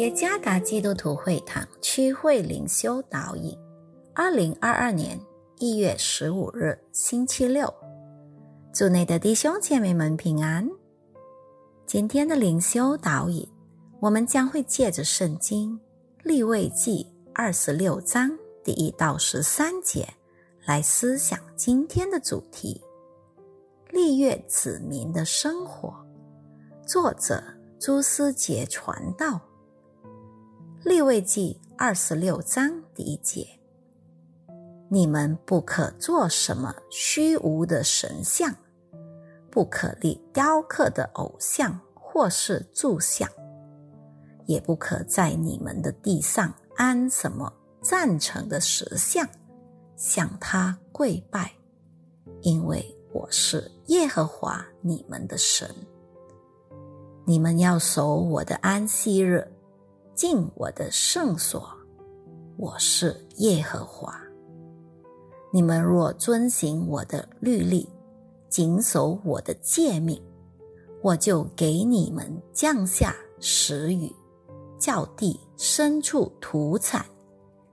耶加达基督徒会堂区会灵修导引，二零二二年一月十五日星期六，祝内的弟兄姐妹们平安。今天的灵修导引，我们将会借着圣经立位记二十六章第一到十三节来思想今天的主题：立月子民的生活。作者朱思杰传道。立位记二十六章第一节：你们不可做什么虚无的神像，不可立雕刻的偶像或是柱像，也不可在你们的地上安什么赞成的石像，向他跪拜，因为我是耶和华你们的神。你们要守我的安息日。进我的圣所，我是耶和华。你们若遵行我的律例，谨守我的诫命，我就给你们降下时雨，叫地深处土产，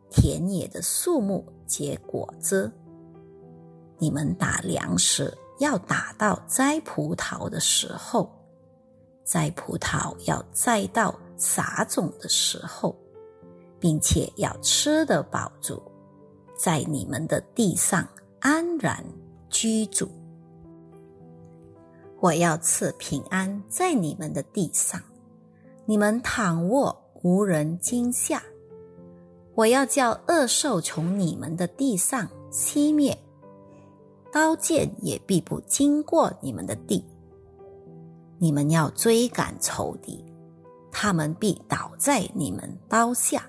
田野的树木结果子。你们打粮食要打到摘葡萄的时候，摘葡萄要摘到。撒种的时候，并且要吃得饱足，在你们的地上安然居住。我要赐平安在你们的地上，你们躺卧无人惊吓。我要叫恶兽从你们的地上熄灭，刀剑也必不经过你们的地。你们要追赶仇敌。他们必倒在你们刀下。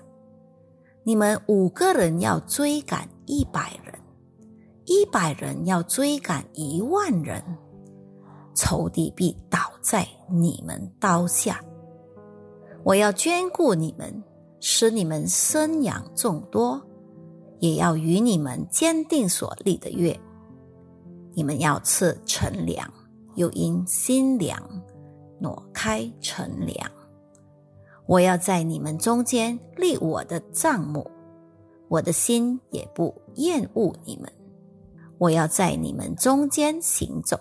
你们五个人要追赶一百人，一百人要追赶一万人，仇敌必倒在你们刀下。我要眷顾你们，使你们生养众多，也要与你们坚定所立的约。你们要赐陈粮，又因新粮挪开陈粮。我要在你们中间立我的帐幕，我的心也不厌恶你们。我要在你们中间行走，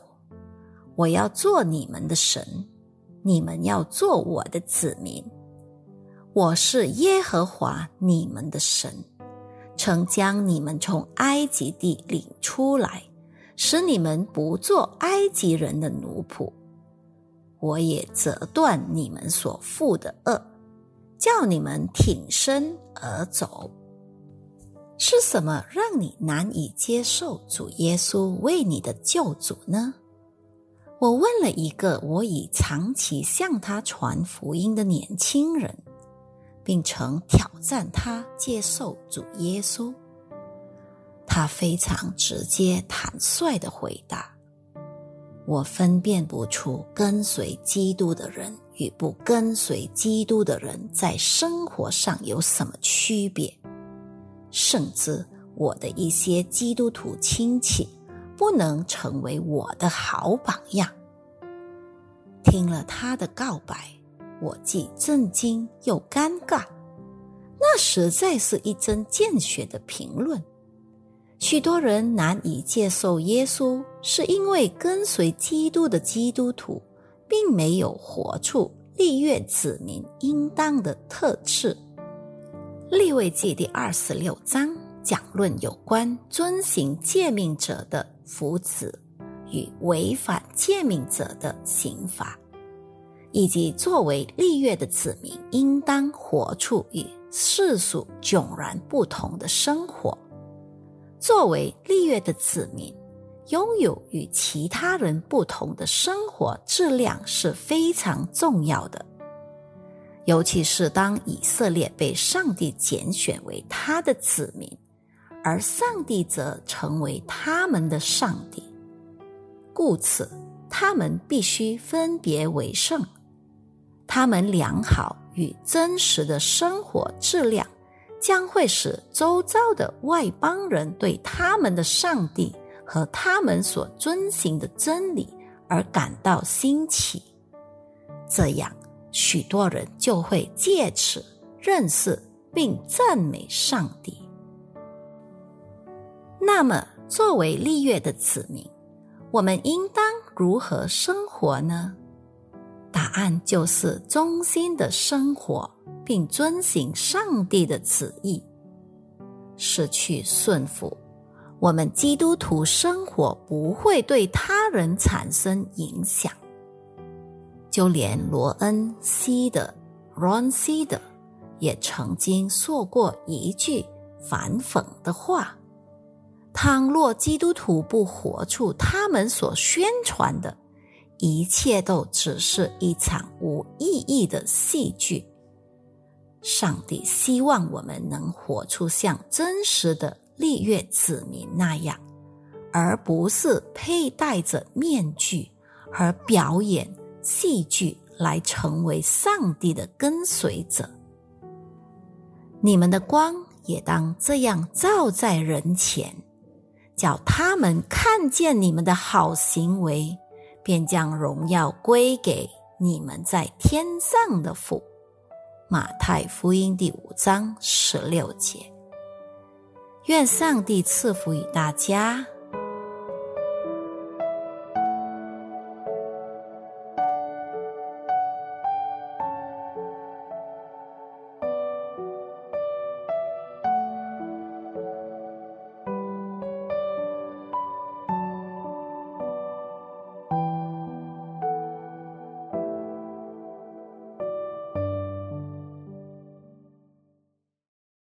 我要做你们的神，你们要做我的子民。我是耶和华你们的神，曾将你们从埃及地领出来，使你们不做埃及人的奴仆。我也折断你们所负的恶。叫你们挺身而走，是什么让你难以接受主耶稣为你的救主呢？我问了一个我已长期向他传福音的年轻人，并曾挑战他接受主耶稣。他非常直接坦率的回答：“我分辨不出跟随基督的人。”与不跟随基督的人在生活上有什么区别？甚至我的一些基督徒亲戚不能成为我的好榜样。听了他的告白，我既震惊又尴尬。那实在是一针见血的评论。许多人难以接受耶稣，是因为跟随基督的基督徒。并没有活出立月子民应当的特质。立位记第二十六章讲论有关遵行诫命者的福祉与违反诫命者的刑罚，以及作为立月的子民应当活出与世俗迥然不同的生活。作为立月的子民。拥有与其他人不同的生活质量是非常重要的，尤其是当以色列被上帝拣选为他的子民，而上帝则成为他们的上帝，故此他们必须分别为圣。他们良好与真实的生活质量，将会使周遭的外邦人对他们的上帝。和他们所遵行的真理而感到新奇，这样许多人就会借此认识并赞美上帝。那么，作为立月的子民，我们应当如何生活呢？答案就是忠心的生活，并遵行上帝的旨意。失去顺服，我们基督徒生活不会对他人产生影响。就连罗恩·西德 （Ron C 的）也曾经说过一句反讽的话：“倘若基督徒不活出他们所宣传的，一切都只是一场无意义的戏剧。”上帝希望我们能活出像真实的立月子民那样，而不是佩戴着面具和表演。戏剧来成为上帝的跟随者，你们的光也当这样照在人前，叫他们看见你们的好行为，便将荣耀归给你们在天上的父。马太福音第五章十六节。愿上帝赐福于大家。